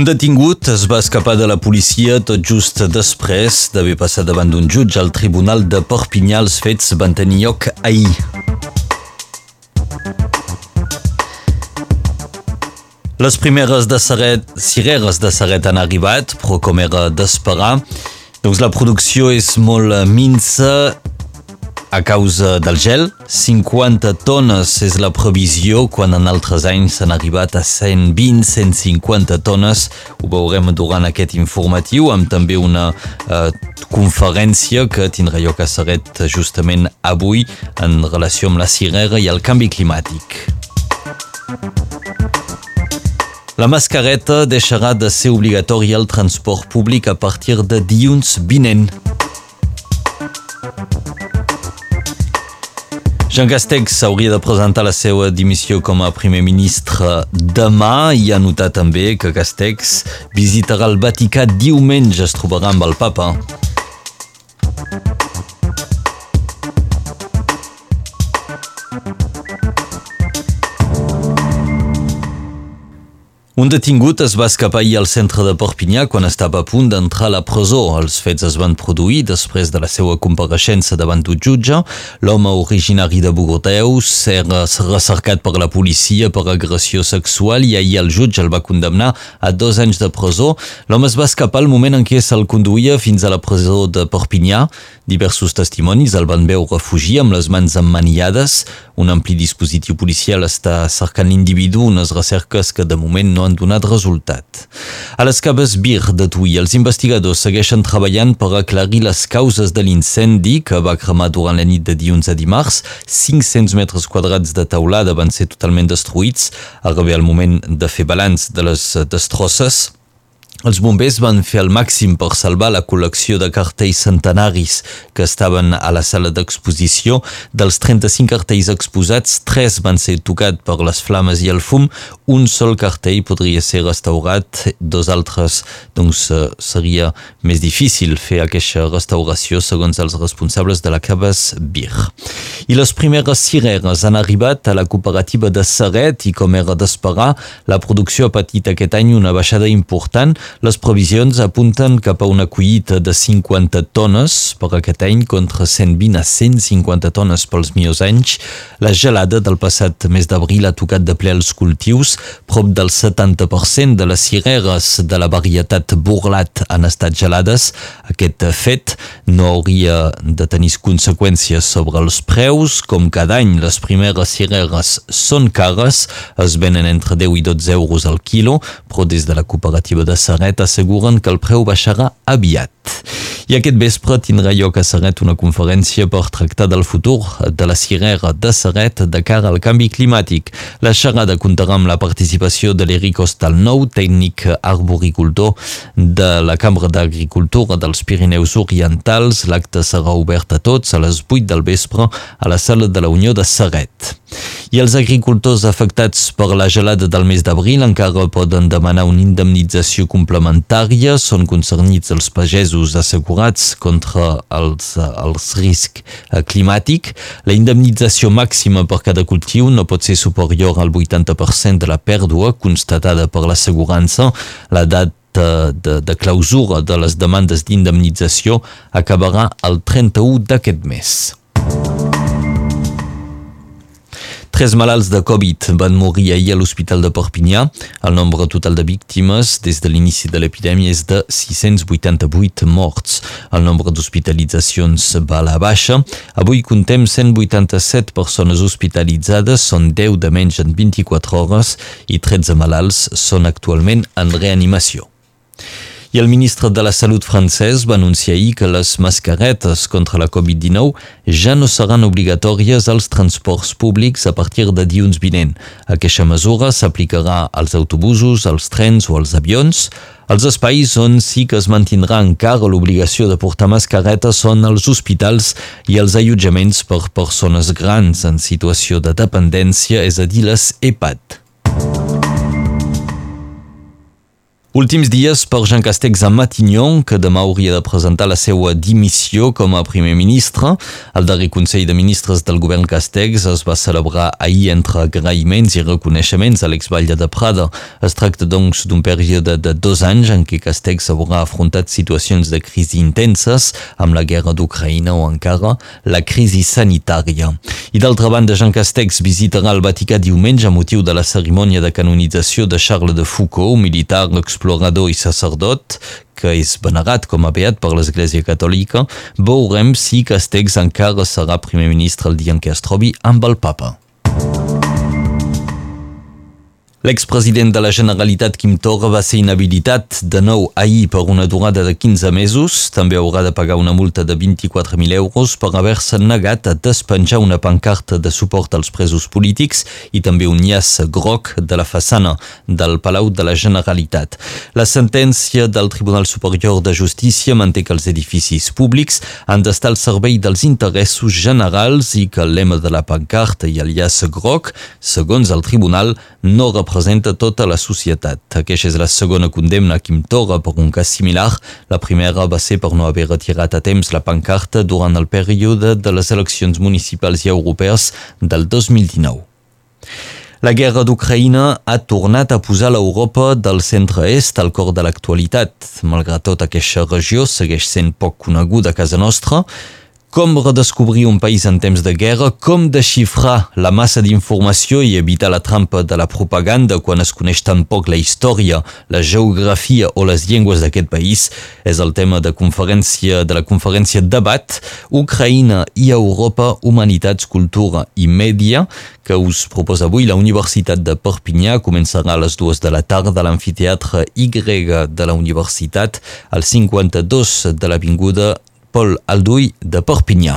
Un detingut es va escapar de la policia tot just després d'haver passat davant d'un jutge al Tribunal de Perpinyà. Els fets van tenir lloc ahir. Les primeres de Saret, cireres de Saret han arribat, però com era d'esperar, doncs la producció és molt minsa a causa del gel. 50 tones és la previsió, quan en altres anys s'han arribat a 120-150 tones. Ho veurem durant aquest informatiu, amb també una eh, conferència que tindrà lloc a Serret justament avui en relació amb la cirera i el canvi climàtic. La mascareta deixarà de ser obligatòria al transport públic a partir de dilluns vinent. Jean Castex hauria de presentar la seva dimissió com a primer ministre demà i ha notat també que Castex visitarà el Vaticà diumenge, es trobarà amb el papa. Un detingut es va escapar ahir al centre de Perpinyà quan estava a punt d'entrar a la presó. Els fets es van produir després de la seva compareixença davant d'un jutge. L'home originari de Bogoteus era recercat per la policia per agressió sexual i ahir el jutge el va condemnar a dos anys de presó. L'home es va escapar al moment en què se'l conduïa fins a la presó de Perpinyà. Diversos testimonis el van veure fugir amb les mans emmaniades. Un ampli dispositiu policial està cercant l'individu, unes recerques que de moment no han donat resultat. A les caves Bir de Tui, els investigadors segueixen treballant per aclarir les causes de l'incendi que va cremar durant la nit de dilluns a dimarts. 500 metres quadrats de taulada van ser totalment destruïts. Ve el moment de fer balanç de les destrosses. Els bombers van fer el màxim per salvar la col·lecció de cartells centenaris que estaven a la sala d'exposició. Dels 35 cartells exposats, 3 van ser tocats per les flames i el fum. Un sol cartell podria ser restaurat, dos altres doncs, eh, seria més difícil fer aquesta restauració segons els responsables de la Cabes Bir. I les primeres cireres han arribat a la cooperativa de Serret i com era d'esperar, la producció ha patit aquest any una baixada important les previsions apunten cap a una collita de 50 tones per aquest any contra 120 a 150 tones pels millors anys. La gelada del passat mes d'abril ha tocat de ple els cultius. Prop del 70% de les cireres de la varietat burlat han estat gelades. Aquest fet no hauria de tenir conseqüències sobre els preus. Com cada any, les primeres cireres són cares, es venen entre 10 i 12 euros al quilo, però des de la cooperativa de Serret Serret asseguren que el preu baixarà aviat. I aquest vespre tindrà lloc a Serret una conferència per tractar del futur de la cirera de Serret de cara al canvi climàtic. La xerrada comptarà amb la participació de l'Eric Ostalnou, tècnic arboricultor de la Cambra d'Agricultura dels Pirineus Orientals. L'acte serà obert a tots a les 8 del vespre a la sala de la Unió de Serret. I els agricultors afectats per la gelada del mes d'abril encara poden demanar una indemnització complementària. Són concernits els pagesos assegurats contra els, els riscs eh, climàtic. La indemnització màxima per cada cultiu no pot ser superior al 80% de la pèrdua constatada per l'assegurança. La data de, de, de clausura de les demandes d'indemnització acabarà el 31 d'aquest mes. Tres malalts de Covid van morir ahir a l'Hospital de Perpinyà. El nombre total de víctimes des de l'inici de l'epidèmia és de 688 morts. El nombre d'hospitalitzacions va a la baixa. Avui contem 187 persones hospitalitzades, són 10 de menys en 24 hores i 13 malalts són actualment en reanimació. I el ministre de la Salut francès va anunciar ahir que les mascaretes contra la Covid-19 ja no seran obligatòries als transports públics a partir de dilluns vinent. Aquesta mesura s'aplicarà als autobusos, als trens o als avions. Els espais on sí que es mantindrà encara l'obligació de portar mascareta són els hospitals i els allotjaments per persones grans en situació de dependència, és a dir, les EPAD. Últims dies per Jean Castex a Matignon, que demà hauria de presentar la seva dimissió com a primer ministre. El darrer Consell de Ministres del govern Castex es va celebrar ahir entre agraïments i reconeixements a l'exbatlle de Prada. Es tracta, doncs, d'un període de dos anys en què Castex haurà afrontat situacions de crisi intenses, amb la guerra d'Ucraïna o encara la crisi sanitària. I d'altra banda, Jean Castex visitarà el Vaticà diumenge a motiu de la cerimònia de canonització de Charles de Foucault, militar explorador i sacerdot, que és venerat com a beat per l'Església Catòlica, veurem si Castex encara serà primer ministre el dia en què es trobi amb el papa. L'expresident de la Generalitat Quim Torra va ser inhabilitat de nou ahir per una durada de 15 mesos. També haurà de pagar una multa de 24.000 euros per haver-se negat a despenjar una pancarta de suport als presos polítics i també un llaç groc de la façana del Palau de la Generalitat. La sentència del Tribunal Superior de Justícia manté que els edificis públics han d'estar al servei dels interessos generals i que el lema de la pancarta i el llaç groc, segons el tribunal, no representa representa tota la societat. Aquesta és la segona condemna a Quim Torra per un cas similar. La primera va ser per no haver retirat a temps la pancarta durant el període de les eleccions municipals i europees del 2019. La guerra d'Ucraïna ha tornat a posar l'Europa del centre-est al cor de l'actualitat. Malgrat tot, aquesta regió segueix sent poc coneguda a casa nostra com redescobrir un país en temps de guerra, com desxifrar la massa d'informació i evitar la trampa de la propaganda quan es coneix tan poc la història, la geografia o les llengües d'aquest país, és el tema de, conferència, de la conferència Debat, Ucraïna i Europa, Humanitats, Cultura i Mèdia, que us proposa avui la Universitat de Perpinyà. Començarà a les dues de la tarda a l'amfiteatre Y de la Universitat, al 52 de l'Avinguda Paul Alduy de Perpinyà.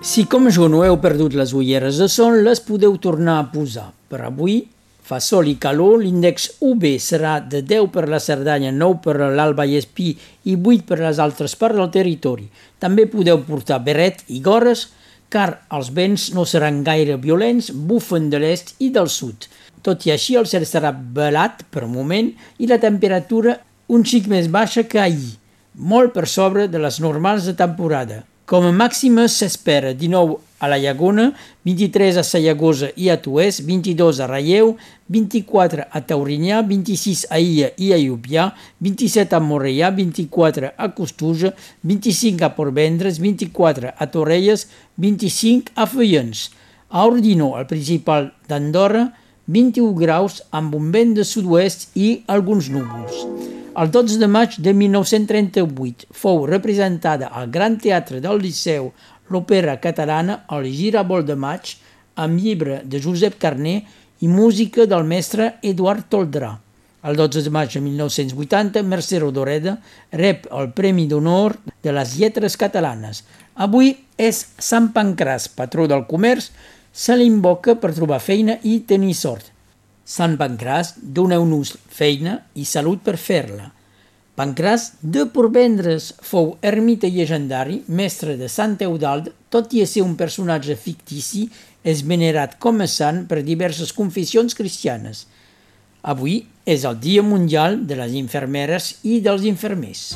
Si com jo no heu perdut les ulleres de sol, les podeu tornar a posar. Per avui fa sol i calor, l'índex UB serà de 10 per la Cerdanya, 9 per l'Alba i Espí i 8 per les altres parts del territori. També podeu portar beret i gores, car els vents no seran gaire violents, bufen de l'est i del sud. Tot i així, el cel serà velat per moment i la temperatura un xic més baixa que ahir, molt per sobre de les normals de temporada. Com a màxima s'espera 19 a la Llagona, 23 a Sallagosa i a Tuès, 22 a Ralleu, 24 a Taurinyà, 26 a Illa i a Llupià, 27 a Morellà, 24 a Costuja, 25 a Portvendres, 24 a Torrelles, 25 a Feians. A Ordino, el principal d'Andorra, 21 graus amb un vent de sud-oest i alguns núvols. El 12 de maig de 1938 fou representada al Gran Teatre del Liceu l'òpera catalana El Girabol de maig amb llibre de Josep Carné i música del mestre Eduard Toldrà. El 12 de maig de 1980, Mercè Rodoreda rep el Premi d'Honor de les Lletres Catalanes. Avui és Sant Pancràs, patró del comerç, se l'invoca per trobar feina i tenir sort. Sant Pancràs, doneu-nos feina i salut per fer-la. Pancràs de Porvendres fou ermita llegendari, mestre de Sant Eudald, tot i ser un personatge fictici, és venerat com a sant per diverses confessions cristianes. Avui és el Dia Mundial de les Infermeres i dels Infermers.